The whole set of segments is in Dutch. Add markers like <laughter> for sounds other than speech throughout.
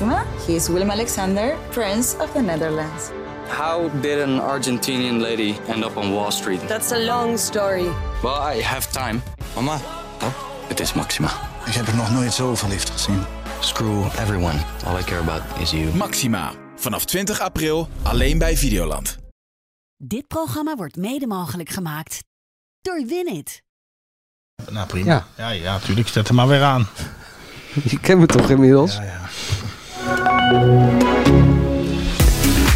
Maxima. He is Willem Alexander, Prince of the Netherlands. How did an Argentinian lady end up on Wall Street? That's a long story. Well, I have time. Mama, Oh, het is Maxima. ik heb er nog nooit zo verliefd gezien. Screw everyone. All I care about is you. Maxima. Vanaf 20 april alleen bij Videoland. Dit programma wordt mede mogelijk gemaakt door Winit. Nou, prima. Ja. Ja, ja, natuurlijk. Zet hem maar weer aan. <laughs> Je kent me toch inmiddels? Ja, ja.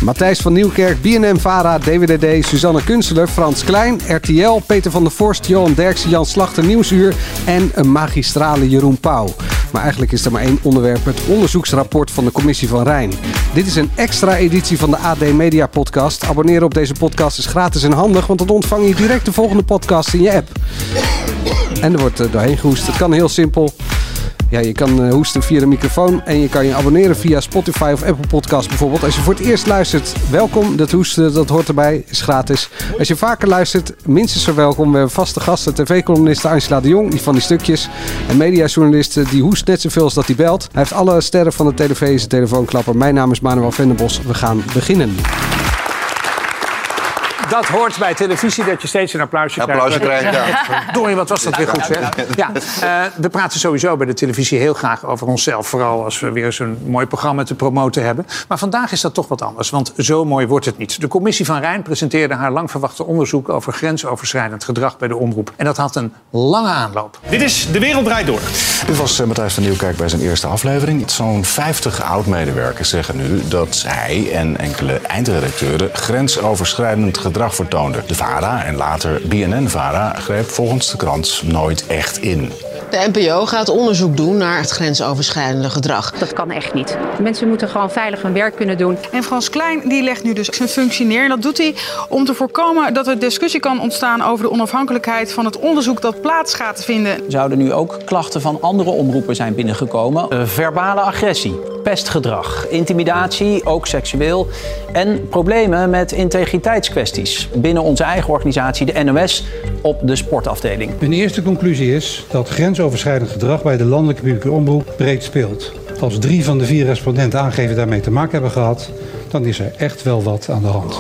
Matthijs van Nieuwkerk, BNM Vara, DWDD, Suzanne Kunstler, Frans Klein, RTL, Peter van der Vorst, Johan Derksen, Jan Slachter, Nieuwsuur en een magistrale Jeroen Pauw. Maar eigenlijk is er maar één onderwerp, het onderzoeksrapport van de Commissie van Rijn. Dit is een extra editie van de AD Media Podcast. Abonneren op deze podcast is gratis en handig, want dan ontvang je direct de volgende podcast in je app. En er wordt er doorheen gehoest. Het kan heel simpel. Ja, je kan eh, hoesten via de microfoon en je kan je abonneren via Spotify of Apple Podcast bijvoorbeeld. Als je voor het eerst luistert, welkom. Dat hoesten, dat hoort erbij, is gratis. Als je vaker luistert, minstens zo welkom. We hebben vaste gasten, tv-columniste Angela de Jong, die van die stukjes. En mediajournalist, eh, die hoest net zoveel als dat hij belt. Hij heeft alle sterren van de tv zijn telefoonklapper. Mijn naam is Manuel Venderbos. We gaan beginnen. Dat hoort bij televisie, dat je steeds een applausje, Applausje krijgt, ja. <laughs> Dorie, wat was dat weer goed, zeg. Ja, eh, we praten sowieso bij de televisie heel graag over onszelf. Vooral als we weer zo'n mooi programma te promoten hebben. Maar vandaag is dat toch wat anders, want zo mooi wordt het niet. De commissie van Rijn presenteerde haar lang verwachte onderzoek... over grensoverschrijdend gedrag bij de omroep. En dat had een lange aanloop. Dit is De Wereld Draait Door. Dit was eh, Matthijs van Nieuwkerk bij zijn eerste aflevering. Zo'n 50 oud-medewerkers zeggen nu dat zij en enkele eindredacteuren grensoverschrijdend gedrag De VARA en later BNN-VARA greep volgens de krant nooit echt in. De NPO gaat onderzoek doen naar het grensoverschrijdende gedrag. Dat kan echt niet. Mensen moeten gewoon veilig hun werk kunnen doen. En Frans Klein die legt nu dus zijn functie neer. En dat doet hij om te voorkomen dat er discussie kan ontstaan over de onafhankelijkheid van het onderzoek dat plaats gaat vinden. Zouden nu ook klachten van andere omroepen zijn binnengekomen? Eh, verbale agressie, pestgedrag, intimidatie, ook seksueel. En problemen met integriteitskwesties binnen onze eigen organisatie, de NOS, op de sportafdeling. Mijn eerste conclusie is dat grensoverschrijdend gedrag bij de landelijke publieke omroep breed speelt. Als drie van de vier respondenten aangeven daarmee te maken hebben gehad, dan is er echt wel wat aan de hand.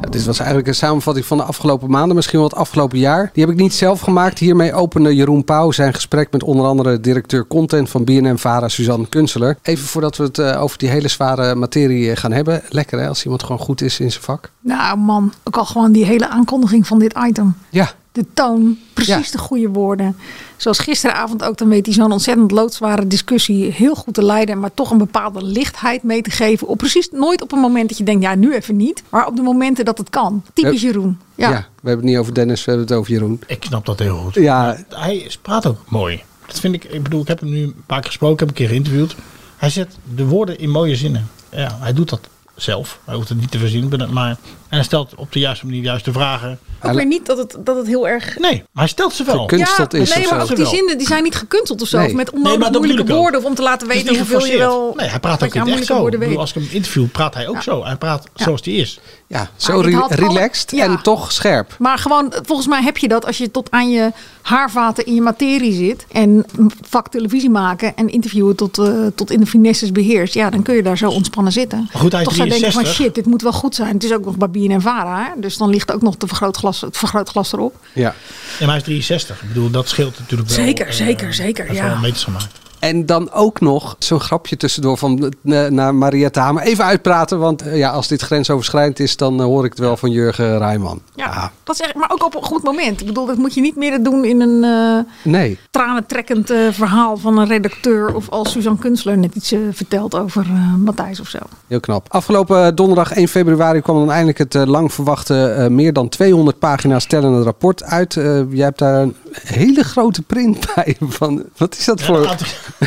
Ja, dit was eigenlijk een samenvatting van de afgelopen maanden, misschien wel het afgelopen jaar. Die heb ik niet zelf gemaakt. Hiermee opende Jeroen Pauw zijn gesprek met onder andere directeur content van BNM Vara, Suzanne Kunstler. Even voordat we het eh, over die hele zware materie eh, gaan hebben. Lekker hè, als iemand gewoon goed is in zijn vak. Nou man, ook al gewoon die hele aankondiging van dit item. Ja, De toon, precies Ja. de goede woorden. Zoals gisteravond ook, dan weet hij zo'n ontzettend loodzware discussie heel goed te leiden. Maar toch een bepaalde lichtheid mee te geven. Op precies nooit op een moment dat je denkt, ja nu even niet. Maar op de momenten dat het kan. Typisch. Jeroen. ja. Ja. we hebben het niet over Dennis, we hebben het over Jeroen. Ik snap dat heel goed. Ja, Hij praat ook mooi. Dat vind ik, ik bedoel, ik heb hem nu een paar keer gesproken, heb een keer geïnterviewd. Hij zet de woorden in mooie zinnen. Ja, hij doet dat zelf. Hij hoeft het niet te verzinnen, maar en hij stelt op de juiste manier de juiste vragen. Ook weer niet dat het, dat het heel erg... Nee, maar hij stelt ze wel. Gekunsteld is nee, maar ook die zinnen die zijn niet gekunsteld of zo. Nee. Of met onnodig moeilijke woorden. Of om te laten weten hoeveel je wel... Nee, hij praat ook niet echt zo. Bedoel, als ik hem interview, praat hij ook zo. Hij praat zoals hij is. Ja, zo re- relaxed Ja. en toch scherp. Maar gewoon, volgens mij heb je dat als je tot aan je haarvaten in je materie zit. En vak televisie maken en interviewen tot, eh, tot in de finesses beheerst. Ja, dan kun je daar zo ontspannen zitten. Maar goed, hij is Toch zou denken van 63. shit, dit moet wel goed zijn. Het is ook nog bij BNN Vara. Hè? Dus dan ligt ook nog de vergrootglas, het vergrootglas erop. Ja. Ja, maar hij is 63. Ik bedoel, dat scheelt natuurlijk wel. Zeker, eh, zeker, zeker, Hij heeft ja. meters gemaakt. En dan ook nog zo'n grapje tussendoor van eh, naar Mariette Hamer. Even uitpraten, want eh, ja, als dit grensoverschrijdend is, dan eh, hoor ik het wel van Jurgen Rijman. Ja, dat is echt, maar ook op een goed moment. Ik bedoel, dat moet je niet meer doen in een eh Nee, tranentrekkend verhaal van een redacteur. Of als Suzanne Kunstler net iets vertelt over Matthijs of zo. heel knap. Afgelopen donderdag 1 februari kwam dan eindelijk het lang verwachte meer dan 200 pagina's tellende rapport uit. Jij hebt daar een hele grote print bij. <laughs> Van, wat is dat Ja, voor <laughs>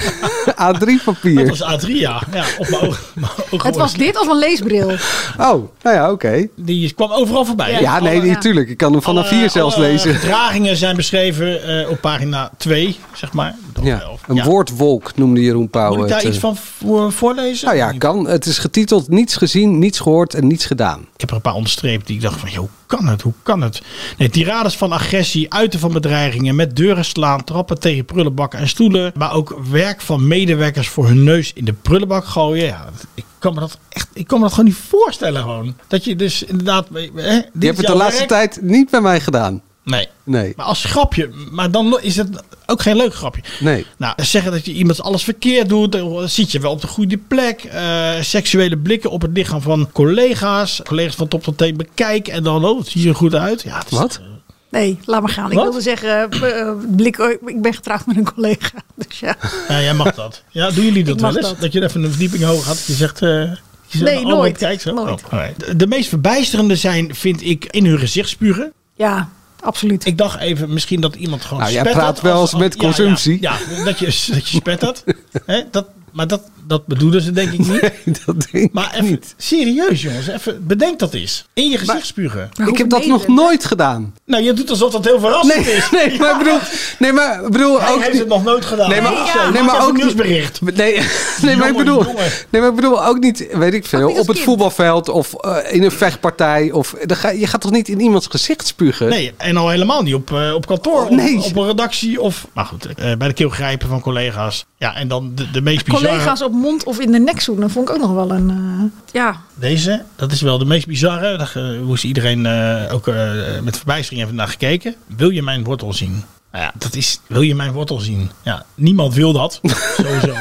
A3 A3-papier? Dat was A3, ja. ja op mijn ogen. mijn ogen Het was dit of een leesbril? Oh, nou ja, oké. Die kwam overal voorbij. Ja, nee, alle- natuurlijk. Ik kan hem vanaf hier zelfs alle lezen. gedragingen zijn beschreven eh, op pagina 2, zeg maar. Ja, een Ja. woordwolk noemde Jeroen Pauw Moet ik daar het, eh. iets van voor, voorlezen? Nou ja, kan. Het is getiteld Niets gezien, niets gehoord en niets gedaan. Ik heb er een paar onderstreept die ik dacht van, joh, kan het? Hoe kan het? Nee, tirades van agressie, uiten van bedreigingen, met deuren slaan, trappen tegen prullenbakken en stoelen. Maar ook werk van medewerkers voor hun neus in de prullenbak gooien. Ja, ik kan me dat echt, ik kan me dat gewoon niet voorstellen gewoon. Dat je dus inderdaad... Hè, Je hebt het de laatste werk. tijd niet bij mij gedaan. Nee. Nee. Maar als grapje, maar dan is het ook geen leuk grapje. Nee. Nou, zeggen dat je iemand alles verkeerd doet, dan zit je wel op de goede plek. Eh, seksuele blikken op het lichaam van collega's. Collega's van top tot teen bekijken en dan, oh, het ziet er goed uit. Ja, het is- Wat? Nee, laat maar gaan. Ik wilde zeggen, eh, eh, blik, ik ben getrouwd met een collega. <laughs> Dus ja. Ja, jij mag dat. Ja, doen jullie dat wel eens? dat. Dat. je even een verdieping hoog had. Dat je zegt... eh, je zegt, Nee, oh, nooit. Kijk zo. Nooit. Oh, de, de meest verbijsterende zijn, vind ik, in hun gezicht spugen. Ja, absoluut. Ik dacht even misschien dat iemand gewoon Nou, jij spettert praat wel eens met ja, ja, consumptie. Ja, dat, je, dat je spettert. <laughs> Hè, dat, maar dat, dat bedoelen ze denk ik niet. <laughs> dat denk maar even, serieus jongens, even bedenk dat eens. In je gezicht spugen. Ik heb dat nog nooit gedaan. Nou, je doet alsof dat heel verrassend Nee, is. <laughs> nee, maar ik bedoel, nee, maar ik bedoel Hij ook heeft niet- het nog nooit gedaan. Nee, maar, Ja, nee, maak maar even ook een nieuwsbericht. Nee, <laughs> nee maar ik bedoel, jongen. nee, maar ik bedoel ook niet, weet ik veel, niet op het kind. voetbalveld of eh, in een vechtpartij of dan ga, je gaat toch niet in iemands gezicht spugen? Nee, en al helemaal niet op, eh, op kantoor, Oh, nee. op, op een redactie of... Maar goed, eh, bij de keel grijpen van collega's. Ja, en dan de, de meest. Collega's op mond of in de nek zoenen vond ik ook nog wel een... eh, ja, Deze, dat is wel de meest bizarre. Daar eh, moest iedereen eh, ook eh, met verbijstering even naar gekeken. Wil je mijn wortel zien? Nou ja, dat is, wil je mijn wortel zien? Ja, niemand wil dat, <laughs> sowieso.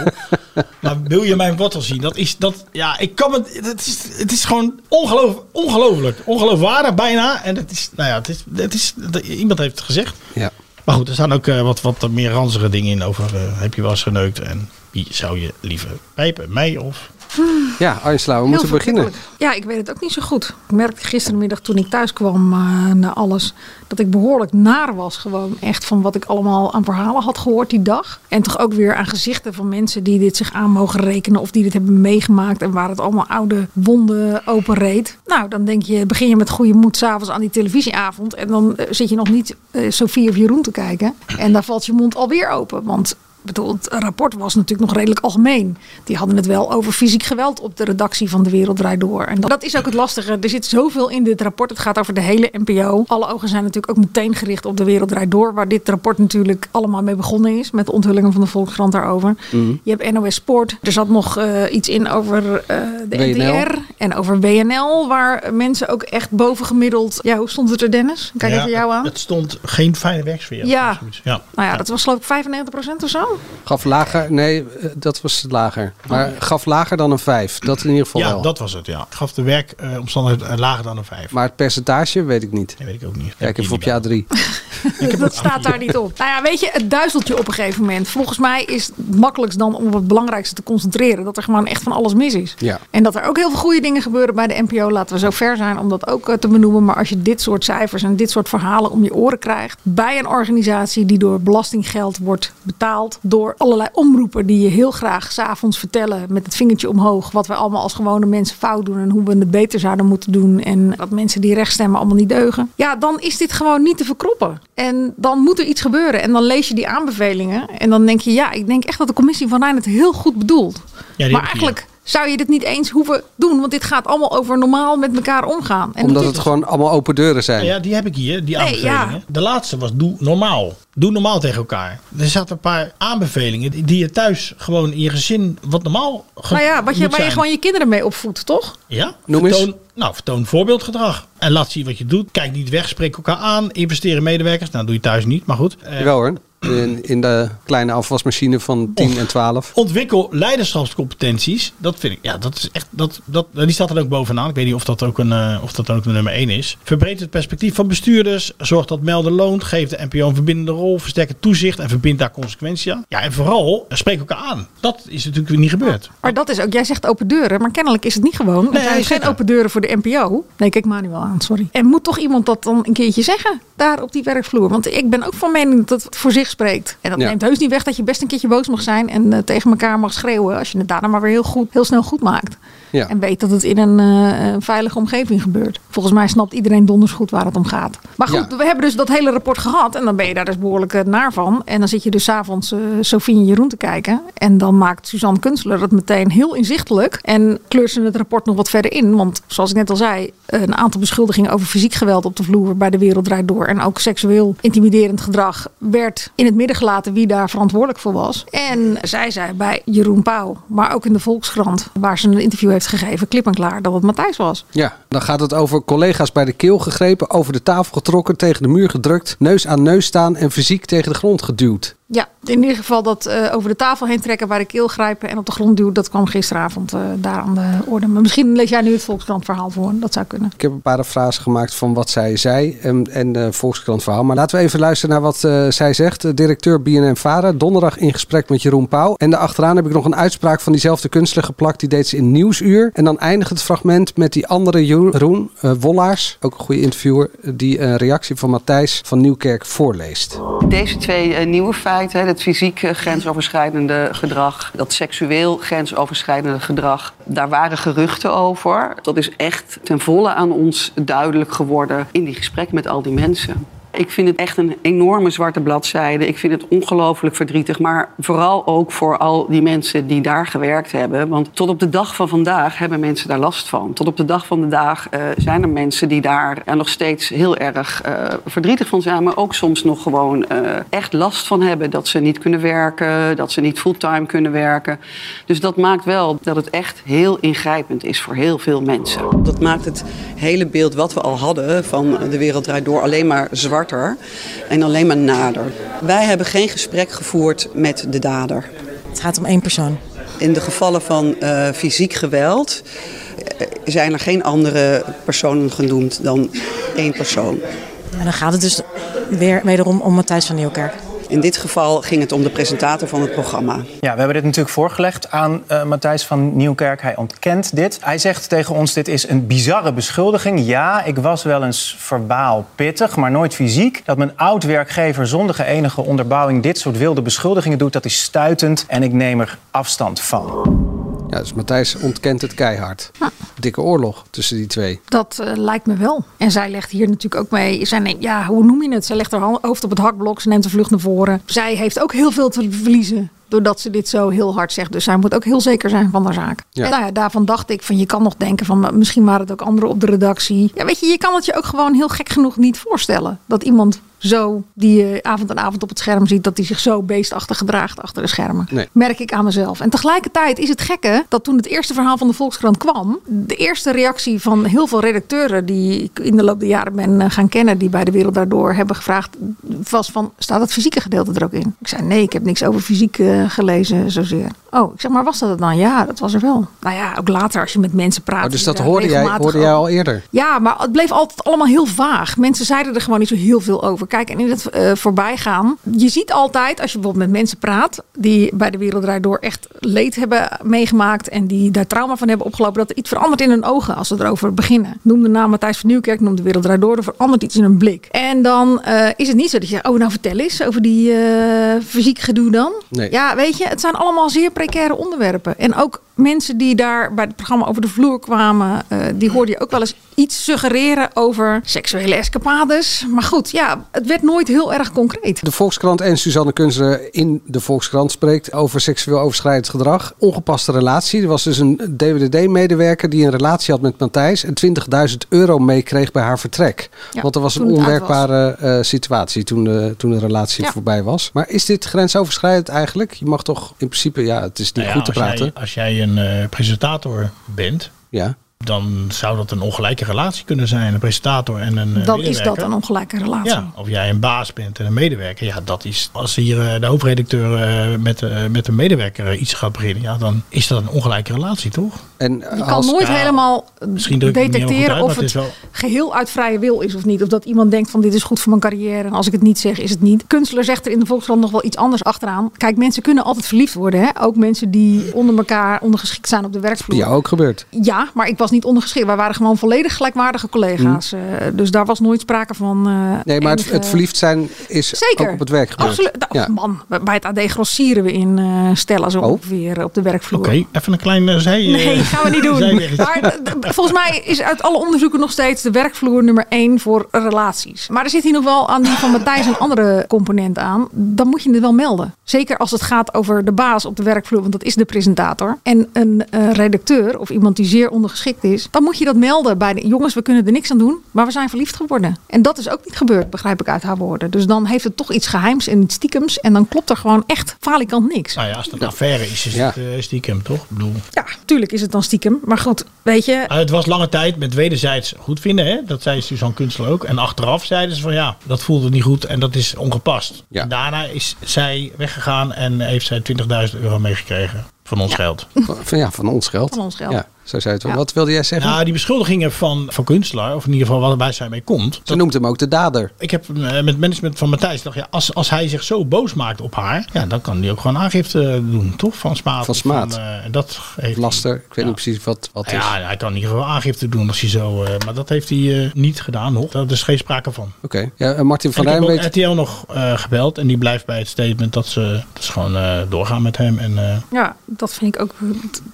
Maar wil je mijn wortel zien? Dat is, dat, ja, ik kan het, het is, het is gewoon ongeloof, ongelooflijk. Ongeloofwaardig bijna. En het is, nou ja, het is, het is, iemand heeft het gezegd. Ja. Maar goed, er staan ook eh, wat, wat meer ranzige dingen in over eh, heb je wel eens geneukt en wie zou je liever pijpen? Mij of... Ja, Arsla, we moeten beginnen. Ja, ik weet het ook niet zo goed. Ik merkte gistermiddag toen ik thuis kwam eh na alles... dat ik behoorlijk naar was gewoon echt van wat ik allemaal aan verhalen had gehoord die dag. En toch ook weer aan gezichten van mensen die dit zich aan mogen rekenen... of die dit hebben meegemaakt en waar het allemaal oude wonden openreed. Nou, dan denk je, begin je met goede moed s'avonds aan die televisieavond... en dan eh, zit je nog niet eh Sofie of Jeroen te kijken. En daar valt je mond alweer open, want... Bedoel, het rapport was natuurlijk nog redelijk algemeen. Die hadden het wel over fysiek geweld op de redactie van De Wereld Draait Door. En dat, dat is ook het lastige. Er zit zoveel in dit rapport. Het gaat over de hele NPO. Alle ogen zijn natuurlijk ook meteen gericht op De Wereld Draait Door. Waar dit rapport natuurlijk allemaal mee begonnen is. Met de onthullingen van de Volkskrant daarover. Mhm. Je hebt NOS Sport. Er zat nog eh, iets in over eh, de WNL. NTR. En over WNL. Waar mensen ook echt bovengemiddeld... Ja, hoe stond het er Dennis? Kijk Ja, even jou aan. Het stond geen fijne werksfeer. Ja. ja. Nou ja, dat was geloof ik 95% of zo. Gaf lager, nee, eh, dat was lager. Maar gaf lager dan een 5. Dat in ieder geval Ja, wel. dat was het, ja. Gaf de werkomstandigheden eh, lager dan een 5. Maar het percentage weet ik niet. Dat weet ik ook niet. Kijk even op jaar 3. <laughs> dat staat daar niet op. Nou ja, weet je, het duizelt je op een gegeven moment. Volgens mij is het makkelijkst dan om op het belangrijkste te concentreren. Dat er gewoon echt van alles mis is. Ja. En dat er ook heel veel goede dingen gebeuren bij de NPO. Laten we zo ver zijn om dat ook eh, te benoemen. Maar als je dit soort cijfers en dit soort verhalen om je oren krijgt. Bij een organisatie die door belastinggeld wordt betaald. Door allerlei omroepen die je heel graag s'avonds vertellen. Met het vingertje omhoog. Wat we allemaal als gewone mensen fout doen. En hoe we het beter zouden moeten doen. En dat mensen die recht stemmen allemaal niet deugen. Ja, dan is dit gewoon niet te verkroppen. En dan moet er iets gebeuren. En dan lees je die aanbevelingen. En dan denk je, ja, ik denk echt dat de commissie van Rijn het heel goed bedoelt. maar eigenlijk zou je dit niet eens hoeven doen. Want dit gaat allemaal over normaal met elkaar omgaan. En Omdat dat het gewoon allemaal open deuren zijn. Ja, die heb ik hier, die Nee, aanbevelingen. ja. De laatste was doe normaal. Doe normaal tegen elkaar. Er zaten een paar aanbevelingen die- je thuis gewoon in je gezin wat normaal ge- Nou ja, wat je, waar je gewoon je kinderen mee opvoedt, toch? Ja, Noem eens. vertoon, nou, vertoon voorbeeldgedrag. En laat zien wat je doet. Kijk niet weg, spreek elkaar aan. Investeer in medewerkers. Nou, doe je thuis niet, maar goed. Eh, Jawel hoor. In, in de kleine afwasmachine van 10 en 12. Ontwikkel leiderschapscompetenties. Dat vind ik, ja, dat is echt, dat, dat, die staat er ook bovenaan. Ik weet niet of dat ook een, eh, of dat ook de nummer 1 is. Verbreed het perspectief van bestuurders. Zorg dat melden loont. Geef de NPO een verbindende rol. Versterk het toezicht en verbind daar consequenties aan. Ja, en vooral, eh, spreek elkaar aan. Dat is natuurlijk niet gebeurd. Maar dat is ook, jij zegt open deuren, maar kennelijk is het niet gewoon. Nee, er zijn geen open deuren voor de NPO. Nee, kijk Manuel aan, sorry. En moet toch iemand dat dan een keertje zeggen, daar op die werkvloer? Want ik ben ook van mening dat het voor zich spreekt. En dat Ja. neemt heus niet weg dat je best een keertje boos mag zijn en eh, tegen elkaar mag schreeuwen als je het daarna maar weer heel, goed, heel snel goed maakt. Ja. En weet dat het in een eh, een veilige omgeving gebeurt. Volgens mij snapt iedereen donders goed waar het om gaat. Maar goed, we hebben dus dat hele rapport gehad. En dan ben je daar dus behoorlijk eh, naar van. En dan zit je dus avonds eh Sofie en Jeroen te kijken. En dan maakt Suzanne Kunstler het meteen heel inzichtelijk. En kleurt ze het rapport nog wat verder in. Want zoals ik net al zei, een aantal beschuldigingen over fysiek geweld op de vloer bij de Wereld Draait Door. En ook seksueel intimiderend gedrag werd in het midden gelaten wie daar verantwoordelijk voor was. En zij zei bij Jeroen Pauw, maar ook in de Volkskrant, waar ze een interview heeft gegeven, klip en klaar dat het Matthijs was. Ja, dan gaat het over collega's bij de keel gegrepen, over de tafel getrokken, tegen de muur gedrukt, neus aan neus staan en fysiek tegen de grond geduwd. Ja, in ieder geval dat eh, over de tafel heen trekken, bij de keel grijpen en op de grond duwen, dat kwam gisteravond eh, daar aan de orde. Maar misschien lees jij nu het Volkskrant verhaal voor, dat zou kunnen. Ik heb een paar frasen gemaakt van wat zij zei en, en eh, Volkskrant verhaal. Maar laten we even luisteren naar wat eh, zij zegt. De directeur BNN-Vara, donderdag in gesprek met Jeroen Pauw. En daarachteraan heb ik nog een uitspraak van diezelfde kunstler geplakt. Die deed ze in Nieuwsuur. En dan eindigt het fragment met die andere Jeroen eh, Wollaars, ook een goede interviewer, die een reactie van Matthijs van Nieuwkerk voorleest. Deze twee eh, nieuwe hè, het fysiek eh, grensoverschrijdende gedrag, dat seksueel grensoverschrijdende gedrag, daar waren geruchten over. Dat is echt ten volle aan ons duidelijk geworden in die gesprekken met al die mensen. Ik vind het echt een enorme zwarte bladzijde. Ik vind het ongelooflijk verdrietig. Maar vooral ook voor al die mensen die daar gewerkt hebben. Want tot op de dag van vandaag hebben mensen daar last van. Tot op de dag van de dag eh, zijn er mensen die daar er nog steeds heel erg eh, verdrietig van zijn. Maar ook soms nog gewoon echt last van hebben. Dat ze niet kunnen werken, dat ze niet fulltime kunnen werken. Dus dat maakt wel dat het echt heel ingrijpend is voor heel veel mensen. Dat maakt het hele beeld wat we al hadden van de wereld draait door alleen maar en alleen maar nader. Wij hebben geen gesprek gevoerd met de dader. Het gaat om één persoon. In de gevallen van eh, fysiek geweld eh, zijn er geen andere personen genoemd dan één persoon. En dan gaat het dus weer wederom om Matthijs van Nieuwkerk. In dit geval ging het om de presentator van het programma. Ja, we hebben dit natuurlijk voorgelegd aan eh, Matthijs van Nieuwkerk. Hij ontkent dit. Hij zegt tegen ons: dit is een bizarre beschuldiging. Ja, ik was wel eens verbaal pittig, maar nooit fysiek. Dat mijn oud-werkgever zonder enige onderbouwing dit soort wilde beschuldigingen doet, dat is stuitend en ik neem er afstand van. Ja, dus Matthijs ontkent het keihard. Dikke oorlog tussen die twee. Dat eh, lijkt me wel. En zij legt hier natuurlijk ook mee. Zij neemt, ja, hoe noem je het? Zij legt haar hoofd op het hakblok. Ze neemt de vlucht naar voren. Zij heeft ook heel veel te verliezen. Doordat ze dit zo heel hard zegt. Dus zij moet ook heel zeker zijn van haar zaak. Ja. En nou ja, daarvan dacht ik van je kan nog denken van misschien waren het ook anderen op de redactie. Ja, weet je, je kan het je ook gewoon heel gek genoeg niet voorstellen. Dat iemand zo, die je avond en avond op het scherm ziet, dat hij zich zo beestachtig gedraagt achter de schermen. Nee. Merk ik aan mezelf. En tegelijkertijd is het gekke dat toen het eerste verhaal van de Volkskrant kwam, de eerste reactie van heel veel redacteuren die ik in de loop der jaren ben eh, gaan kennen, die bij de Wereld Daardoor hebben gevraagd, was van, staat het fysieke gedeelte er ook in? Ik zei, nee, ik heb niks over fysiek eh, gelezen zozeer. Oh, ik zeg, maar was dat het dan? Ja, dat was er wel. Nou ja, ook later als je met mensen praat. Oh, dus dat daar hoorde jij, hoorde jij over- al eerder? ja, maar het bleef altijd allemaal heel vaag. Mensen zeiden er gewoon niet zo heel veel over. Kijk, en in het eh, voorbijgaan. Je ziet altijd, als je bijvoorbeeld met mensen praat. die bij de Wereld Door echt leed hebben meegemaakt. en die daar trauma van hebben opgelopen. dat er iets verandert in hun ogen als ze erover beginnen. Noem de naam Matthijs van Nieuwkerk, noem de Wereld Draait Door. er verandert iets in hun blik. En dan eh, is het niet zo dat je oh, nou vertel eens over die eh, fysiek gedoe dan. Nee. Ja, weet je, het zijn allemaal zeer precaire onderwerpen. En ook mensen die daar bij het programma over de vloer kwamen, eh, die hoorde je ook wel eens iets suggereren over seksuele escapades. Maar goed, ja, het werd nooit heel erg concreet. De Volkskrant en Suzanne Kunstler in de Volkskrant spreekt over seksueel overschrijdend gedrag. Ongepaste relatie. Er was dus een DWDD-medewerker die een relatie had met Matthijs en 20.000 euro meekreeg bij haar vertrek. Ja, Want er was een onwerkbare eh, situatie toen de, toen de relatie Ja. voorbij was. Maar is dit grensoverschrijdend eigenlijk? Je mag toch in principe, ja, het is niet Nou ja, goed te als jij- praten. als jij een eh, presentator bent, Ja. Dan zou dat een ongelijke relatie kunnen zijn. Een presentator en een eh, Dan is dat een ongelijke relatie. Ja, of jij een baas bent en een medewerker. Ja, dat is. Als hier eh, de hoofdredacteur eh, met, eh, met een medewerker iets gaat beginnen, ja, dan is dat een ongelijke relatie, toch? En Je kan nooit niet helemaal detecteren uit, of het, het is wel- geheel uit vrije wil is of niet. Of dat iemand denkt van dit is goed voor mijn carrière. En als ik het niet zeg, is het niet. Kunstler zegt er in de Volkskrant nog wel iets anders achteraan. Kijk, mensen kunnen altijd verliefd worden. Hè? Ook mensen die onder elkaar ondergeschikt zijn op de werkvloer. Ja, ook gebeurd. Ja, maar ik was niet niet ondergeschikt. Wij waren gewoon volledig gelijkwaardige collega's. Eh, dus daar was nooit sprake van. eh, Nee, maar het, enige- het verliefd zijn is Zeker. ook op het werk gebeurd. Absoluut. Ja. Man, bij het AD grossieren we in eh stellen zo Oh. ongeveer op de werkvloer. Oké, even een klein uh, zij. Nee, gaan we niet doen. Maar volgens mij is uit alle onderzoeken nog steeds de werkvloer nummer één voor relaties. Maar er zit hier nog wel aan die van Matthijs een andere component aan. Dan moet je het wel melden. Zeker als het gaat over de baas op de werkvloer, want dat is de presentator. En een eh, redacteur of iemand die zeer ondergeschikt is. Dan moet je dat melden bij de jongens, we kunnen er niks aan doen. Maar we zijn verliefd geworden. En dat is ook niet gebeurd, begrijp ik uit haar woorden. Dus dan heeft het toch iets geheims en iets stiekems. En dan klopt er gewoon echt falikant niks. Nou ja, als het een affaire is, is het eh, stiekem, toch? Ik bedoel, Ja, tuurlijk is het dan stiekem. Maar goed, weet je, Uh, het was lange tijd met wederzijds goed vinden. Hè? Dat zei Suzanne Kunstler ook. En achteraf zeiden ze van ja, dat voelde niet goed en dat is ongepast. En daarna is zij weggegaan en heeft zij 20.000 euro meegekregen van ons geld. Van, van- ja, van ons geld. Van ons geld. Ja, zo zei het wel. Wat wilde jij zeggen? Nou, die beschuldigingen van, van Kunstler, of in ieder geval waar zij mee komt. Ze noemt hem ook de dader. Ik heb eh, met management van Matthijs gedacht, ja, als, als hij zich zo boos maakt op haar, ja, dan kan hij ook gewoon aangifte doen, toch? Van smaad. Van smaad. eh, en dat heeft Laster. Ik weet niet precies wat, wat ja, is. hij kan in ieder geval aangifte doen als hij zo. eh, maar dat heeft hij niet gedaan nog. Daar is geen sprake van. Oké. Ja, en Martin van Rijn weet... RTL nog eh, gebeld en die blijft bij het statement dat ze, dat ze gewoon eh, doorgaan met hem. En, eh, Ja, dat vind ik ook.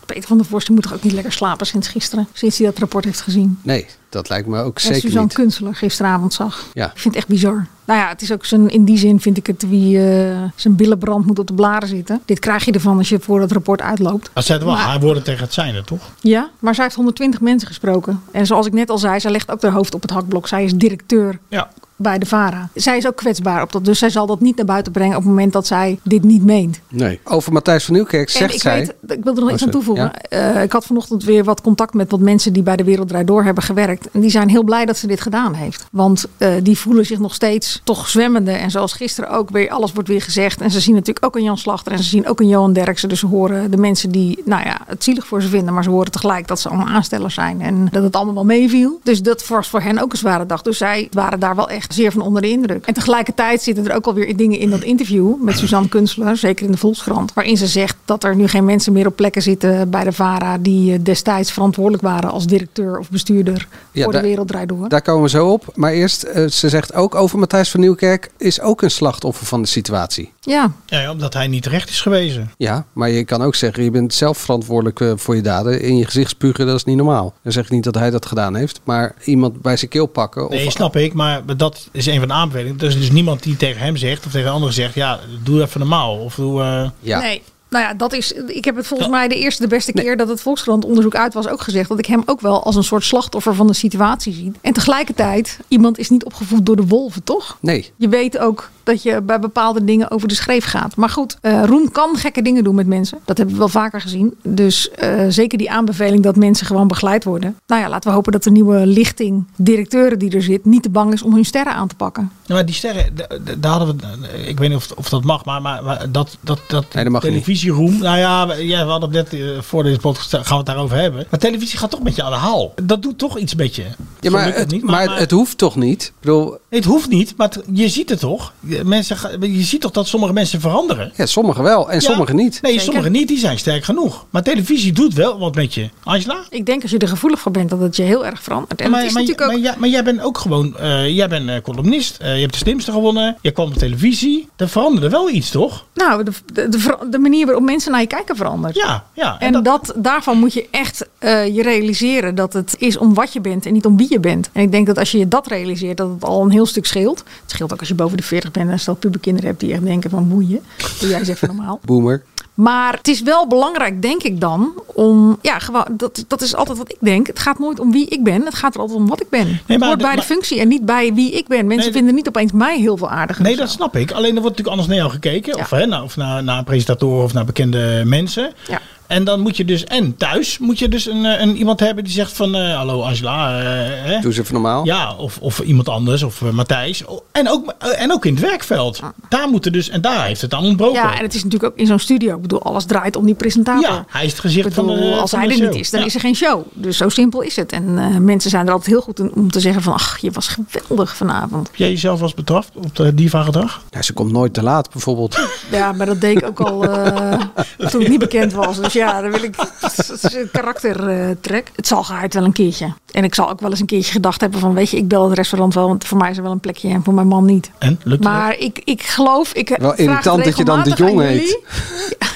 Peter van der Vorst die moet toch ook niet lekker slapen sinds gisteren. Sinds hij dat rapport heeft gezien. Nee, dat lijkt me ook En zeker Suzanne niet. Kunstler gisteravond zag. Ja. Ik vind het echt bizar. Nou ja, het is ook zijn, in die zin vind ik het wie eh, zijn billenbrand moet op de blaren zitten. Dit krijg je ervan als je voor het rapport uitloopt. als zij het wel haar woorden tegen het zijne, toch? Ja, maar zij heeft 120 mensen gesproken. En zoals ik net al zei, zij legt ook haar hoofd op het hakblok. Zij is directeur Ja. Bij de VARA. Zij is ook kwetsbaar op dat. Dus zij zal dat niet naar buiten brengen op het moment dat zij dit niet meent. Nee. Over Matthijs van Nieuwkerk En zegt ik zij... weet, ik wil er nog Oh, iets aan toevoegen. Ja. Eh, ik had vanochtend weer wat contact met wat mensen die bij de Wereld Draait Door hebben gewerkt. En die zijn heel blij dat ze dit gedaan heeft. Want eh, die voelen zich nog steeds toch zwemmende. En zoals gisteren ook weer, alles wordt weer gezegd. En ze zien natuurlijk ook een Jan Slachter en ze zien ook een Johan Derksen. Dus ze horen de mensen die, nou ja, het zielig voor ze vinden. Maar ze horen tegelijk dat ze allemaal aanstellers zijn. En dat het allemaal wel meeviel. Dus dat was voor hen ook een zware dag. Dus zij waren daar wel echt zeer van onder de indruk. En tegelijkertijd zitten er ook alweer dingen in dat interview met Suzanne Kunstler, zeker in de Volkskrant, waarin ze zegt dat er nu geen mensen meer op plekken zitten bij de VARA die eh, destijds verantwoordelijk waren als directeur of bestuurder Ja, voor daar- de Wereld Draait Door. Daar komen we zo op. Maar eerst, eh, ze zegt ook over Matthijs van Nieuwkerk... is ook een slachtoffer van de situatie. Ja. Ja, omdat hij niet terecht is gewezen. Ja, maar je kan ook zeggen... je bent zelf verantwoordelijk eh, voor je daden. In je gezicht spugen, dat is niet normaal. Dan zeg ik niet dat hij dat gedaan heeft. Maar iemand bij zijn keel pakken... Nee, snap ik, maar dat is een van de aanbevelingen. Er is dus niemand die tegen hem zegt of tegen anderen zegt, ja, doe even normaal. Of doe, eh, Nee. Nou ja, dat is. Ik heb het volgens mij de eerste, de beste keer dat het Volkskrant onderzoek uit was ook gezegd. Dat ik hem ook wel als een soort slachtoffer van de situatie zie. En tegelijkertijd, iemand is niet opgevoed door de wolven, toch? Nee. Je weet ook dat je bij bepaalde dingen over de schreef gaat. Maar goed, eh, Roem kan gekke dingen doen met mensen. Dat hebben we wel vaker gezien. Dus eh, zeker die aanbeveling dat mensen gewoon begeleid worden. Nou ja, laten we hopen dat de nieuwe lichting directeuren die er zit... niet te bang is om hun sterren aan te pakken. Ja, maar die sterren, daar hadden we, ik weet niet of, of dat mag, maar, maar, maar dat, dat, dat Nee, dat mag niet. Televisieroem, nou ja, we- ja, we hadden het net eh, voor deze podcast, gaan we het daarover hebben. Maar televisie gaat toch met je aan de haal. Dat doet toch iets met je. Ja, maar, het, niet, maar, het hoeft toch niet? Ik bedoel, het hoeft niet, maar het- je ziet het toch? Je- Mensen, ga- je ziet toch dat sommige mensen veranderen? ja, sommigen wel en Ja. sommigen niet. Nee, Zeker. sommigen niet, die zijn sterk genoeg. Maar televisie doet wel wat met je. Angela? Ik denk als je er gevoelig voor bent dat het je heel erg verandert. En maar, het is maar, natuurlijk ook... maar, ja, maar jij bent ook gewoon, eh, jij bent eh, columnist. Eh, je hebt de slimste gewonnen. Je kwam op televisie. Er veranderde wel iets, toch? Nou, de, de, de, de manier waarop mensen naar je kijken verandert. Ja, ja. En, dat, daarvan moet je echt eh, je realiseren dat het is om wat je bent en niet om wie je bent. En ik denk dat als je je dat realiseert, dat het al een heel stuk scheelt. Het scheelt ook als je boven de 40 bent en stel puberkinderen hebt die echt denken van boeien. Doe jij eens even normaal. Boomer. Maar het is wel belangrijk, denk ik dan, om. Ja, gewoon, dat, dat is altijd wat ik denk. Het gaat nooit om wie ik ben. Het gaat er altijd om wat ik ben. het maar hoort de- bij de functie en niet bij wie ik ben. Mensen Nee, vinden niet opeens mij heel veel aardiger. Nee, zo. dat snap ik. Alleen er wordt natuurlijk anders naar jou gekeken. Of, hè, naar, of naar, naar presentatoren of naar bekende mensen. Ja. En dan moet je dus, en thuis moet je dus een, eh, een iemand hebben die zegt van, eh, hallo Angela. eh, hè? Doe ze even normaal. Ja, of, of iemand anders, of Matthijs. En ook, en ook in het werkveld. Daar moeten dus, en daar heeft het aan ontbroken. Ja, en het is natuurlijk ook in zo'n studio. Ik bedoel, alles draait om die presentator. Ja, hij is het gezicht bedoel, van de Als van hij de er niet is, dan Ja. is er geen show. Dus zo simpel is het. En eh, mensen zijn er altijd heel goed in om te zeggen van... ach, je was geweldig vanavond. Heb jij jezelf als betrapt op de diva-gedrag? Ja, ze komt nooit te laat, bijvoorbeeld. Ja, maar dat deed ik ook al eh, <laughs> toen ik niet bekend was. Dus Ja, dan wil ik. Het is <laughs> een karaktertrek. het zal gehaald wel een keertje. En ik zal ook wel eens een keertje gedacht hebben van, weet je, ik bel het restaurant wel, want voor mij is er wel een plekje en voor mijn man niet. En lukt het? Maar ik, ik geloof, ik Wel vraag het irritant dat je dan de regelmatig Jong aan heet.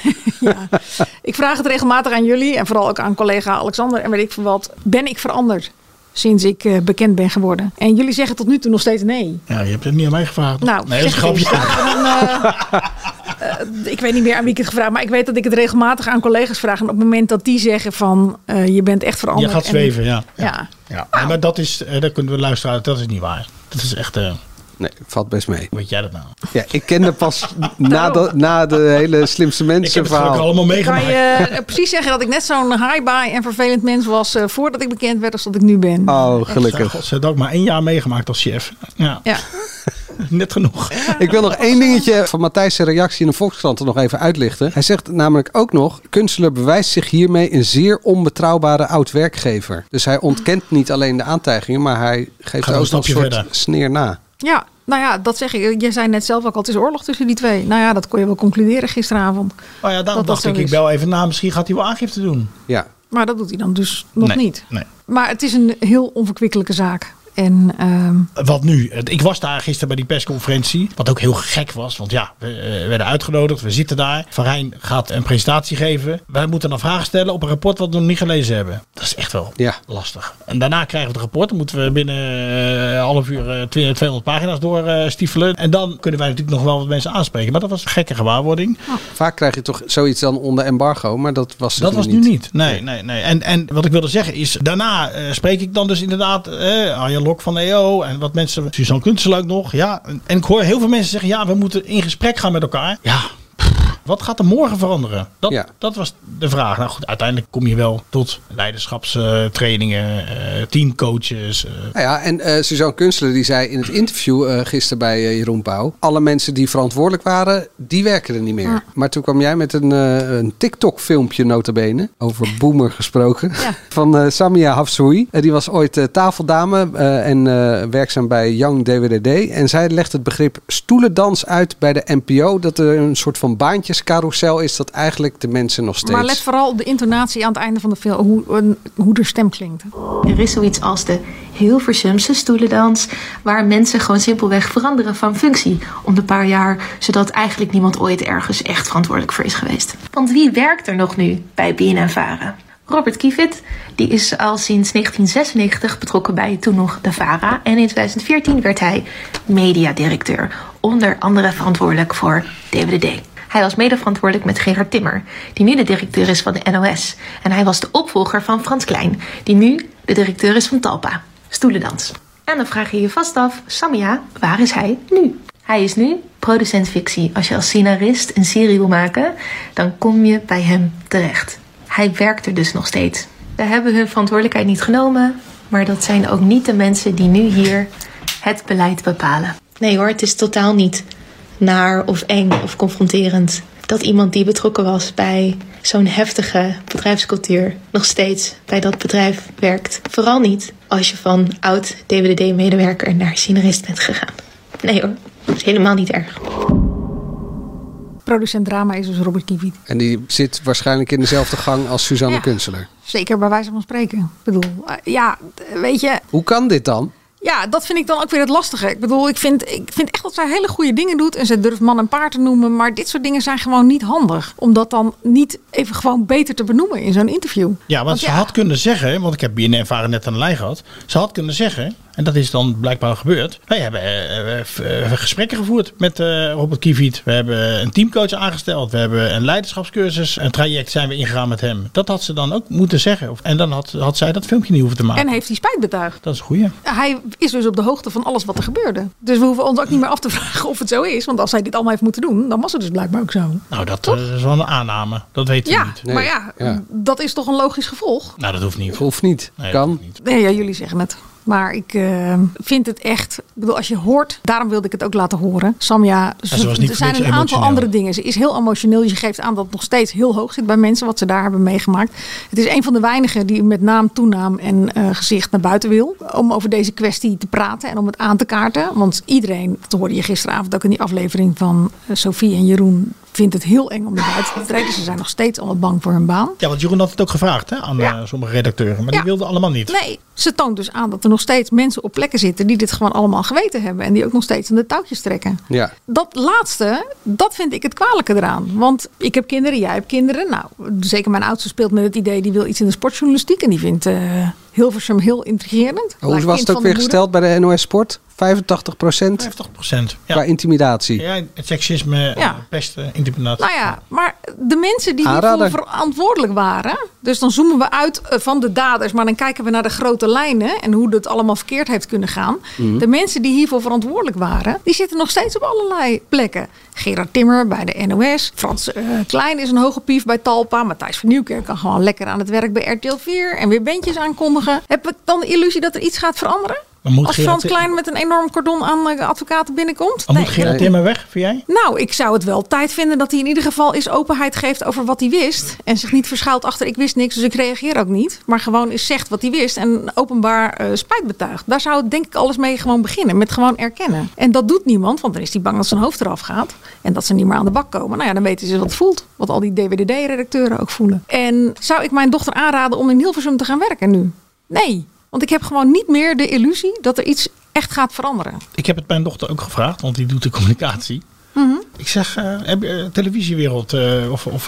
jullie. <laughs> ja. Ik vraag het regelmatig aan jullie en vooral ook aan collega Alexander en weet ik veel wat. Ben ik veranderd sinds ik eh, bekend ben geworden? En jullie zeggen tot nu toe nog steeds nee. Ja, je hebt het niet aan mij gevraagd. Nou, nee, dat is grapje. eh, eh, ik weet niet meer aan wie ik het gevraagd maar ik weet dat ik het regelmatig aan collega's vraag. En op het moment dat die zeggen van je bent echt veranderd. Je gaat en- zweven, ja. Ja. Ja, Nee, maar dat is, dat kunnen we luisteren, dat is niet waar. Dat is echt, Nee, valt best mee. weet jij dat nou? Ja, ik kende pas <laughs> na de, na de hele slimste Ik heb mensen het allemaal Ik kan meegemaakt. je eh, precies zeggen dat ik net zo'n high-bye en vervelend mens was eh, voordat ik bekend werd als dat ik nu ben. Oh, gelukkig. godzijdank maar één jaar meegemaakt als chef. Ja, Ja. <laughs> net genoeg. <laughs> Ik wil nog één dingetje van Matthijs' zijn reactie in de Volkskrant er nog even uitlichten. Hij zegt namelijk ook nog, Kunstler bewijst zich hiermee een zeer onbetrouwbare oud-werkgever. Dus hij ontkent niet alleen de aantijgingen, maar hij geeft er ook nog een soort verder. sneer na. Ja, nou ja, dat zeg ik. Je zei net zelf ook al, het is oorlog tussen die twee. Nou ja, dat kon je wel concluderen gisteravond. Oh ja, daarom dacht ik, ik bel even na. Misschien gaat hij wel aangifte doen. Ja. Maar dat doet hij dan dus nog Nee, niet. Nee. Maar het is een heel onverkwikkelijke zaak. En ehm, Wat nu? Ik was daar gisteren bij die persconferentie. Wat ook heel gek was. Want ja, we eh, werden uitgenodigd. We zitten daar. Van Rijn gaat een presentatie geven. Wij moeten dan vragen stellen op een rapport wat we nog niet gelezen hebben. Dat is echt wel Ja. lastig. En daarna krijgen we het rapport. Dan moeten we binnen eh, een half uur eh, 200 pagina's doorstiefelen. en dan kunnen wij natuurlijk nog wel wat mensen aanspreken. Maar dat was een gekke gewaarwording. Vaak krijg je toch zoiets dan onder embargo, maar dat was, Dat was nu niet. Nee, nee, nee. En, en wat ik wilde zeggen is, daarna eh, spreek ik dan dus inderdaad eh, Arjen Lok van de EO en wat mensen, Suzanne Kunstler ook nog. Ja, en, en ik hoor heel veel mensen zeggen, ja, we moeten in gesprek gaan met elkaar. Ja, wat gaat er morgen veranderen? Dat, Ja. dat was de vraag. Nou goed, uiteindelijk kom je wel tot leiderschapstrainingen, eh teamcoaches. eh, Nou ja, en eh Suzanne Kunstler die zei in het interview eh, gisteren bij Jeroen Pauw... alle mensen die verantwoordelijk waren, die werken er niet meer. Maar toen kwam jij met een, eh, een TikTok-filmpje notabene, over boomer gesproken... <laughs> van eh, Samia Hafsoui. Die was ooit tafeldame eh, en eh, werkzaam bij Young DWDD. En zij legt het begrip stoelendans uit bij de NPO... dat er een soort van baantjescarousel is... dat eigenlijk de mensen nog steeds... maar let vooral op de intonatie aan het einde van de film. Hoe, hoe de stem klinkt. Er is zoiets als de Hilversumse stoelendans, waar mensen gewoon simpelweg veranderen van functie om de paar jaar, zodat eigenlijk niemand ooit ergens echt verantwoordelijk voor is geweest. Want wie werkt er nog nu bij BNN Vara? Robert Kievit, die is al sinds 1996 betrokken bij toen nog de VARA en in 2014 werd hij mediadirecteur, onder andere verantwoordelijk voor DWDD. Hij was mede verantwoordelijk met Gerard Timmer, die nu de directeur is van de NOS. En hij was de opvolger van Frans Klein, die nu de directeur is van Talpa. Stoelendans. En dan vraag je je vast af, Samia, waar is hij nu? Hij is nu producent fictie. Als je als scenarist een serie wil maken, dan kom je bij hem terecht. Hij werkt er dus nog steeds. We hebben hun verantwoordelijkheid niet genomen, maar dat zijn ook niet de mensen die nu hier het beleid bepalen. Nee hoor, het is totaal niet naar of eng of confronterend dat iemand die betrokken was bij zo'n heftige bedrijfscultuur nog steeds bij dat bedrijf werkt. Vooral niet als je van oud DWDD-medewerker naar scenarist bent gegaan. Nee hoor, dat is helemaal niet erg. Producent drama is dus Robert Kiviet. En die zit waarschijnlijk in dezelfde gang als Suzanne Ja. Kunstler. Zeker bij wijze van spreken. Ik bedoel, eh, ja, weet je, Hoe kan dit dan? Ja, dat vind ik dan ook weer het lastige. Ik bedoel, ik vind, ik vind echt dat zij hele goede dingen doet. En ze durft man en paard te noemen. Maar dit soort dingen zijn gewoon niet handig. Om dat dan niet even gewoon beter te benoemen in zo'n interview. Ja, want, ze had kunnen zeggen, want ik heb BNN Varen net aan de lijn gehad. Ze had kunnen zeggen, en dat is dan blijkbaar gebeurd. Wij hebben eh, eh, gesprekken gevoerd met eh, Robert Kiviet. We hebben een teamcoach aangesteld. We hebben een leiderschapscursus, een traject zijn we ingegaan met hem. Dat had ze dan ook moeten zeggen. En dan had, had zij dat filmpje niet hoeven te maken. En heeft hij spijt betuigd. Dat is een goeie. Hij is dus op de hoogte van alles wat er gebeurde. Dus we hoeven ons ook niet meer af te <laughs> vragen of het zo is. Want als hij dit allemaal heeft moeten doen, dan was het dus blijkbaar ook zo. Nou, dat is wel een aanname. Dat weten we Ja, niet. maar ja, dat is toch een logisch gevolg. Nou, dat hoeft niet. Hoeft niet. Nee, kan. Nee, ja, jullie zeggen het. Maar ik eh, vind het echt. Ik bedoel, als je hoort, daarom wilde ik het ook laten horen. Samja, ze er zijn een aantal emotioneel. andere dingen. Ze is heel emotioneel. Je geeft aan dat het nog steeds heel hoog zit bij mensen wat ze daar hebben meegemaakt. Het is een van de weinigen die met naam, toenaam en eh, gezicht naar buiten wil. Om over deze kwestie te praten en om het aan te kaarten. Want iedereen, dat hoorde je gisteravond ook in die aflevering van eh, Sophie en Jeroen vind het heel eng om naar buiten te treden. Ze zijn nog steeds allemaal bang voor hun baan. Ja, want Jeroen had het ook gevraagd hè, aan eh, sommige redacteuren. Maar die wilden allemaal niet. Nee, ze toont dus aan dat er nog steeds mensen op plekken zitten die dit gewoon allemaal geweten hebben. En die ook nog steeds aan de touwtjes trekken. Ja. Dat laatste, dat vind ik het kwalijke eraan. Want ik heb kinderen, jij hebt kinderen. Nou, zeker mijn oudste speelt met het idee, die wil iets in de sportjournalistiek. En die vindt eh, Hilversum heel intrigerend. Hoe was het ook weer gesteld bij de NOS Sport? 85 procent 50 procent. qua intimidatie. Ja, het seksisme, Ja. eh, pesten, intimidatie. Nou ja, maar de mensen die hiervoor verantwoordelijk waren. Dus dan zoomen we uit eh, van de daders, maar dan kijken we naar de grote lijnen en hoe dat allemaal verkeerd heeft kunnen gaan. Mhm. De mensen die hiervoor verantwoordelijk waren, die zitten nog steeds op allerlei plekken. Gerard Timmer bij de NOS. Frans eh, Klein is een hoge pief bij Talpa. Matthijs van Nieuwkerk kan gewoon lekker aan het werk bij RTL 4 en weer bandjes aankondigen. Heb ik dan de illusie dat er iets gaat veranderen? Moet Als Gerard- Frans Klein met een enorm cordon aan advocaten binnenkomt? Dan moet Nee. Gerard Timmer weg, vind jij? Nou, ik zou het wel tijd vinden dat hij in ieder geval eens openheid geeft over wat hij wist. En zich niet verschuilt achter ik wist niks, dus ik reageer ook niet. Maar gewoon eens zegt wat hij wist en openbaar eh, spijt betuigt. Daar zou het denk ik alles mee gewoon beginnen. Met gewoon erkennen. En dat doet niemand, want dan is hij bang dat zijn hoofd eraf gaat. En dat ze niet meer aan de bak komen. Nou ja, dan weten ze wat het voelt. Wat al die DWDD-redacteuren ook voelen. En zou ik mijn dochter aanraden om in Hilversum te gaan werken nu? Nee. Want ik heb gewoon niet meer de illusie dat er iets echt gaat veranderen. Ik heb het mijn dochter ook gevraagd, want die doet de communicatie. Mhm. Ik zeg, eh, heb je eh, televisiewereld eh, of, of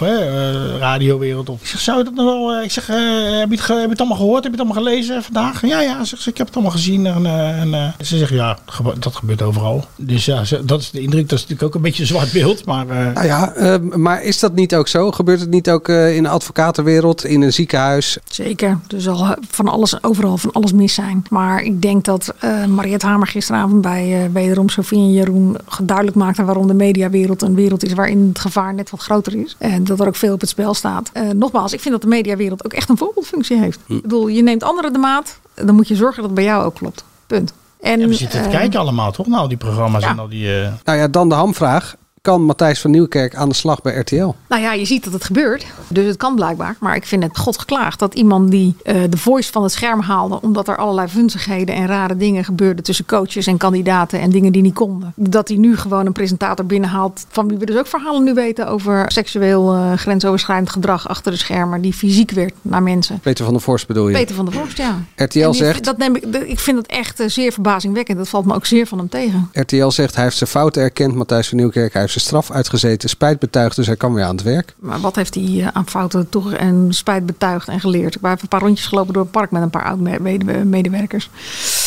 radiowereld? Of, ik zeg, zou je dat nog wel... eh, ik zeg, eh, heb, je het ge- heb je het allemaal gehoord? Heb je het allemaal gelezen vandaag? Ja, ja, zegt ze, ik heb het allemaal gezien. En, eh, en, eh, ze zegt, ja, dat gebeurt overal. Dus ja, ze- dat is de indruk. Dat is natuurlijk ook een beetje een zwart beeld. Maar eh, Nou ja, eh, maar is dat niet ook zo? Gebeurt het niet ook eh, in de advocatenwereld, in een ziekenhuis? Zeker. Er zal van alles, overal van alles mis zijn. Maar ik denk dat eh Mariette Hamer gisteravond bij wederom Sofie en Jeroen duidelijk maakte waarom de mediawereld een wereld is waarin het gevaar net wat groter is. En dat er ook veel op het spel staat. Eh, nogmaals, ik vind dat de mediawereld ook echt een voorbeeldfunctie heeft. Ik bedoel, je neemt anderen de maat, dan moet je zorgen dat het bij jou ook klopt. Punt. En, ja, we zitten te eh, kijken allemaal, toch? Nou, die programma's ja. en al die... eh, Nou ja, dan de hamvraag. Kan Matthijs van Nieuwkerk aan de slag bij RTL? Nou ja, je ziet dat het gebeurt. Dus het kan blijkbaar. Maar ik vind het god geklaagd dat iemand die eh, de voice van het scherm haalde. omdat er allerlei vunzigheden en rare dingen gebeurden tussen coaches en kandidaten en dingen die niet konden. Dat hij nu gewoon een presentator binnenhaalt. van wie we dus ook verhalen nu weten over seksueel eh, grensoverschrijdend gedrag achter de schermen. die fysiek werd naar mensen. Peter van der Vorst bedoel je? Peter van der Vorst, ja. RTL die- zegt- Dat neem ik, ik vind dat echt eh, zeer verbazingwekkend. Dat valt me ook zeer van hem tegen. RTL zegt hij heeft zijn fouten erkend. Matthijs van Nieuwkerk, hij heeft zijn straf uitgezeten. Spijt betuigd, dus hij kan weer aan het werk. Maar wat heeft hij eh, aan fouten toch en spijt betuigd en geleerd? Ik heb even een paar rondjes gelopen door het park met een paar oud-medewerkers.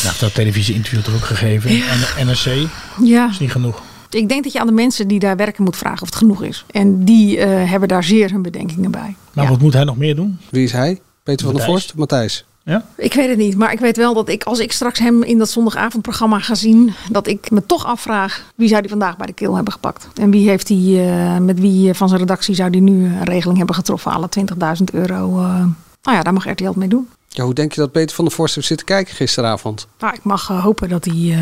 nou, dat televisie-interview er ook gegeven. En NRC Ja. is niet genoeg. Ik denk dat je aan de mensen die daar werken moet vragen of het genoeg is. En die eh, hebben daar zeer hun bedenkingen bij. Maar wat moet hij nog meer doen? Wie is hij? Peter van der. Vorst? Matthijs. Ja? Ik weet het niet, maar ik weet wel dat ik als ik straks hem in dat zondagavondprogramma ga zien, dat ik me toch afvraag wie zou die vandaag bij de keel hebben gepakt. En wie heeft die, eh, met wie van zijn redactie zou die nu een regeling hebben getroffen, alle 20.000 euro. eh. nou ja, daar mag RTL het mee doen. Ja, hoe denk je dat Peter van der Vorst heeft zitten kijken gisteravond? Nou, ik mag eh, hopen dat hij eh,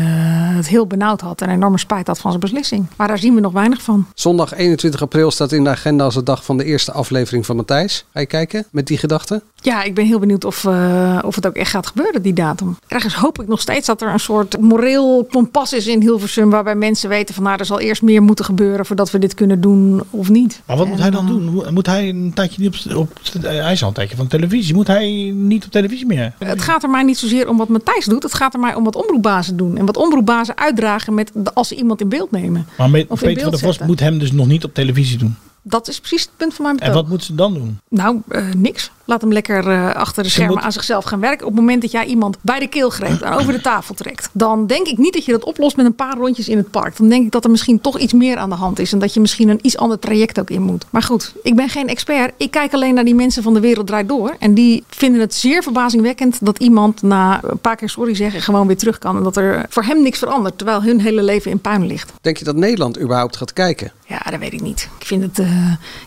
het heel benauwd had en enorme spijt had van zijn beslissing. Maar daar zien we nog weinig van. Zondag 21 april staat in de agenda als de dag van de eerste aflevering van Matthijs. Ga je kijken met die gedachte? Ja, ik ben heel benieuwd of, eh, of het ook echt gaat gebeuren, die datum. Ergens hoop ik nog steeds dat er een soort moreel kompas is in Hilversum... waarbij mensen weten van nou, er zal eerst meer moeten gebeuren... voordat we dit kunnen doen of niet. Maar wat moet hij dan doen? Moet- Moet hij een tijdje niet op, op hij is al een tijdje van televisie. Moet hij niet op televisie meer? Het gaat er mij niet zozeer om wat Matthijs doet. Het gaat er mij om wat omroepbazen doen. En wat omroepbazen uitdragen met, de- als ze iemand in beeld nemen. Maar met, Of in Peter van der Vos moet hem dus nog niet op televisie doen. Dat is precies het punt van mijn En betoog. wat moet ze dan doen? Nou, eh, niks. Laat hem lekker eh, achter de Ze schermen moet- aan zichzelf gaan werken. Op het moment dat jij iemand bij de keel greep <clears throat> en over de tafel trekt, dan denk ik niet dat je dat oplost met een paar rondjes in het park. Dan denk ik dat er misschien toch iets meer aan de hand is en dat je misschien een iets ander traject ook in moet. Maar goed, ik ben geen expert. Ik kijk alleen naar die mensen van de wereld draait door. En die vinden het zeer verbazingwekkend dat iemand na een paar keer sorry zeggen gewoon weer terug kan. En dat er voor hem niks verandert, terwijl hun hele leven in puin ligt. Denk je dat Nederland überhaupt gaat kijken? Ja, dat weet ik niet. Ik vind het. eh,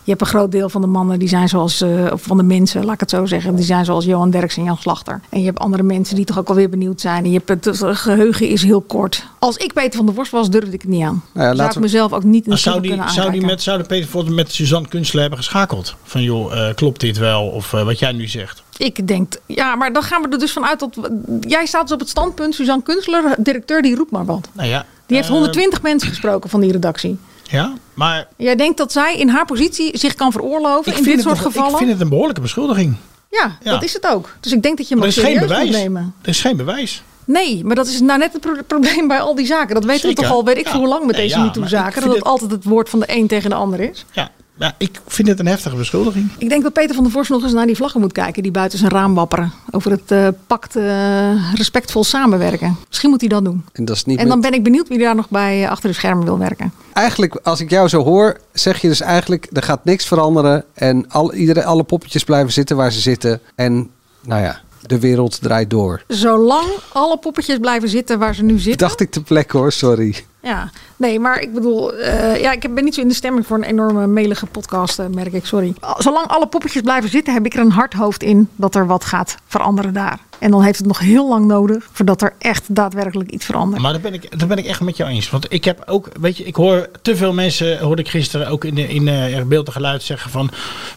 je hebt een groot deel van de mannen die zijn zoals. eh, of van de mensen, laat ik het zo zeggen. Die zijn zoals Johan Derks en Jan Slachter. En je hebt andere mensen die toch ook alweer benieuwd zijn. En je hebt het, het geheugen is heel kort. Als ik Peter van der Worst was, durfde ik het niet aan. Nou ja, zou laten ik we- mezelf ook niet in de zou die, kunnen zou die met, zou de Peter Vos met Suzanne Kunstler hebben geschakeld? Van joh, eh, klopt dit wel? Of eh, wat jij nu zegt. Ik denk, ja, maar dan gaan we er dus vanuit dat. Jij staat dus op het standpunt, Suzanne Kunstler, directeur, die roept maar wat. Nou ja, Die heeft eh, 120 mensen gesproken van die redactie. Ja, maar Jij denkt dat zij in haar positie zich kan veroorloven in dit soort gevallen? ik vind het een behoorlijke beschuldiging. Ja, Ja. dat is het ook. Dus ik denk dat je Maar ook er is geen serieus moet bewijs. nemen. Er is geen bewijs. Nee, maar dat is nou net het pro- probleem bij al die zaken. Dat weten Zeker. we toch al, weet ik Ja. veel hoe lang met deze ja, MeToo-zaken. Dat het het- altijd het woord van de een tegen de ander is. Ja, ja, ik vind het een heftige beschuldiging. Ik denk dat Peter van der Vorst nog eens naar die vlaggen moet kijken die buiten zijn raam wapperen. Over het eh, pact eh, respectvol samenwerken. Misschien moet hij dat doen. En dat is niet En dan met- ben ik benieuwd wie daar nog bij eh, achter de schermen wil werken. Eigenlijk, als ik jou zo hoor, zeg je dus eigenlijk... er gaat niks veranderen en al, iedereen, alle poppetjes blijven zitten waar ze zitten. En nou ja, de wereld draait door. Zolang alle poppetjes blijven zitten waar ze nu zitten. Dacht ik te plek hoor, sorry. Ja, nee, maar ik bedoel, eh, ja, ik ben niet zo in de stemming voor een enorme melige podcast, eh, merk ik, sorry. Zolang alle poppetjes blijven zitten, heb ik er een hard hoofd in dat er wat gaat veranderen daar. En dan heeft het nog heel lang nodig voordat er echt daadwerkelijk iets verandert. Maar daar ben, ik, daar ben ik echt met jou eens. Want ik heb ook, weet je, ik hoor te veel mensen, hoorde ik gisteren ook in, de, in eh, beeld en geluid zeggen van,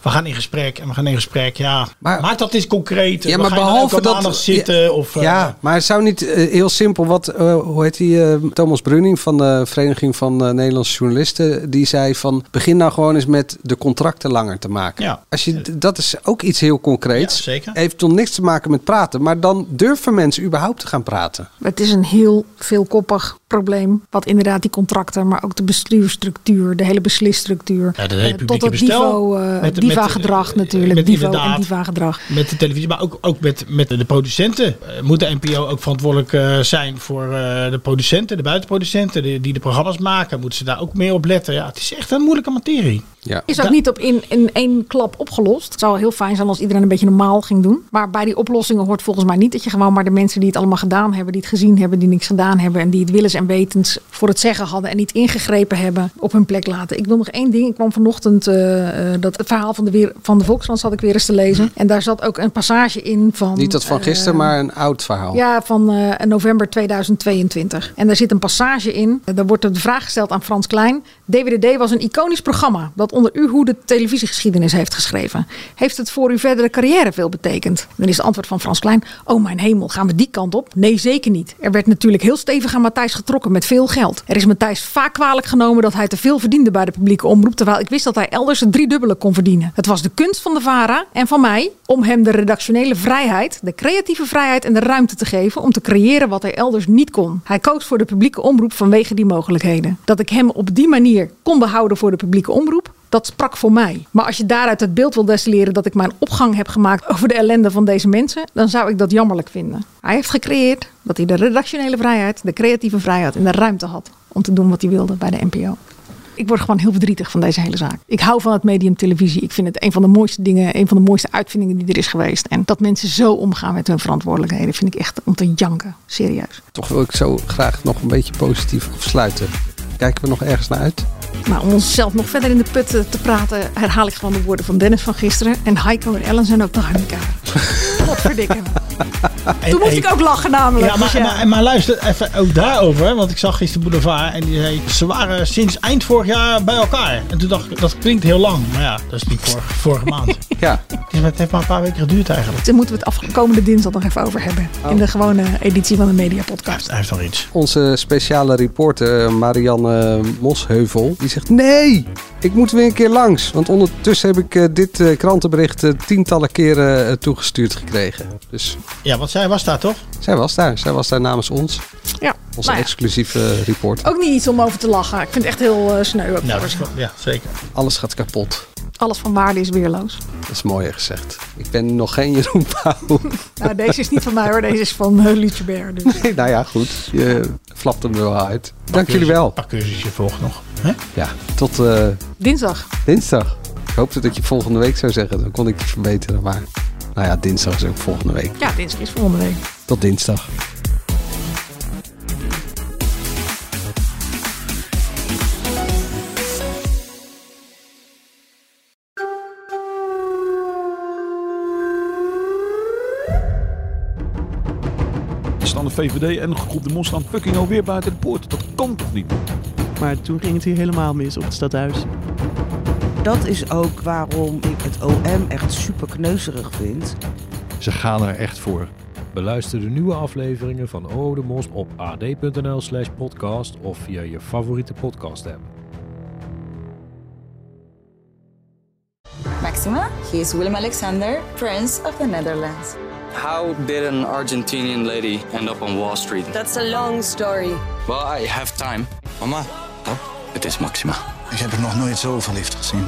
we gaan in gesprek en we gaan in gesprek. Ja, maak dat eens concreet. Ja, We maar gaan behalve dat... zitten. ja, of, eh, ja, maar het zou niet eh, heel simpel... Wat, eh, hoe heet die? eh, Thomas Bruning van de Vereniging van eh, Nederlandse Journalisten... die zei van, begin nou gewoon eens met de contracten langer te maken. Ja. Als je, dat is ook iets heel concreets. Ja, zeker. Heeft toch niks te maken met praten. Maar dan durven mensen überhaupt te gaan praten. Het is een heel veelkoppig probleem. Wat inderdaad die contracten, maar ook de bestuurstructuur, de hele beslisstructuur. Ja, de eh, tot het niveau, eh, Met- met- diva-gedrag natuurlijk. met Divo en diva-gedrag. Met de televisie, maar ook, ook met, met de producenten. Eh, moet de NPO ook verantwoordelijk eh, zijn voor eh, de producenten, de buitenproducenten, die, die de programma's maken? Moeten ze daar ook meer op letten? Ja, het is echt een moeilijke materie. Ja. Is ook niet op in, in één klap opgelost. Het zou heel fijn zijn als iedereen een beetje normaal ging doen. Maar bij die oplossingen hoort volgens mij niet dat je gewoon maar de mensen die het allemaal gedaan hebben, die het gezien hebben, die niks gedaan hebben en die het willens en wetens voor het zeggen hadden en niet ingegrepen hebben, op hun plek laten. Ik wil nog één ding. Ik kwam vanochtend eh, eh, dat het verhaal van de, weer, van de Volkskrant zat ik weer eens te lezen. En daar zat ook een passage in van. Niet dat van eh, gisteren, maar een oud verhaal. ja, van eh, november 2022. En daar zit een passage in. Daar wordt de vraag gesteld aan Frans Klein. DWDD was een iconisch programma dat onder u hoe de televisiegeschiedenis heeft geschreven. Heeft het voor uw verdere carrière veel betekend? Dan is het antwoord van Frans Klein. Oh mijn hemel, gaan we die kant op? Nee, zeker niet. Er werd natuurlijk heel stevig aan Matthijs getrokken met veel geld. Er is Matthijs vaak kwalijk genomen dat hij te veel verdiende bij de publieke omroep. Terwijl ik wist dat hij elders het driedubbele kon verdienen. Het was de kunst van de VARA en van mij om hem de redactionele vrijheid, de creatieve vrijheid en de ruimte te geven om te creëren wat hij elders niet kon. Hij koos voor de publieke omroep vanwege die mogelijkheden. Dat ik hem op die manier kon behouden voor de publieke omroep, dat sprak voor mij. Maar als je daaruit het beeld wil destilleren dat ik mijn opgang heb gemaakt over de ellende van deze mensen, dan zou ik dat jammerlijk vinden. Hij heeft gecreëerd dat hij de redactionele vrijheid, de creatieve vrijheid en de ruimte had om te doen wat hij wilde bij de NPO. Ik word gewoon heel verdrietig van deze hele zaak. Ik hou van het medium televisie. Ik vind het een van de mooiste dingen, een van de mooiste uitvindingen die er is geweest. En dat mensen zo omgaan met hun verantwoordelijkheden, vind ik echt om te janken. Serieus. Toch wil ik zo graag nog een beetje positief afsluiten. Kijken we nog ergens naar uit? Maar om onszelf nog verder in de put eh, te praten, herhaal ik gewoon de woorden van Dennis van gisteren. En Heiko en Ellen zijn ook te hard elkaar. <laughs> Godverdikke. Toen moest ik ook lachen namelijk. Ja, maar, Dus ja. maar, maar luister even ook daarover. Want ik zag gisteren Boulevard en die zei... ze waren sinds eind vorig jaar bij elkaar. En toen dacht ik, dat klinkt heel lang. Maar ja, dat is niet vorige, vorige maand. <laughs> Ja. Het, heeft maar een paar weken geduurd eigenlijk. Daar moeten we het afkomende dinsdag nog even over hebben. In de gewone editie van de Media Podcast. Hij heeft nog iets. Onze speciale reporter Marianne Mosheuvel, die zegt nee, ik moet weer een keer langs. Want ondertussen heb ik eh, dit eh, krantenbericht eh, tientallen keren eh, toegestuurd gekregen. Dus Ja, want zij was daar toch? zij was daar. Zij was daar namens ons. Ja, Onze nou ja. exclusieve reporter. Ook niet iets om over te lachen. Ik vind het echt heel eh, sneu. ook Nou, voor ja, zeker. Alles gaat kapot. Alles van waarde is weerloos. Dat is mooier gezegd. Ik ben nog geen Jeroen Pauw. <laughs> Nou, deze is niet van mij hoor. Deze is van uh, Beer. Dus. Nee, nou ja, goed. Je flapt hem er wel uit. Dank jullie wel. Een paar cursusje volgt nog. Hè? Ja, tot eh, Dinsdag. dinsdag. Ik hoopte dat je volgende week zou zeggen. Dan kon ik je verbeteren. Maar nou ja, dinsdag is ook volgende week. Ja, dinsdag is volgende week. Tot dinsdag. Staan de VVD en een groep demonstranten fucking alweer buiten de poort. Dat kan toch niet? Maar toen ging het hier helemaal mis op het stadhuis dat is ook waarom ik het OM echt superkneuzerig vind. Ze gaan er echt voor. Beluister de nieuwe afleveringen van Ode Mos op ad.nl slash podcast of via je favoriete podcast app. Maxima, he is Willem Alexander, Prince of the Netherlands. How did an Argentinian lady end up on Wall Street? That's a long story. Well, I have time. Mama, het is Maxima. Ik heb er nog nooit zo verliefd gezien.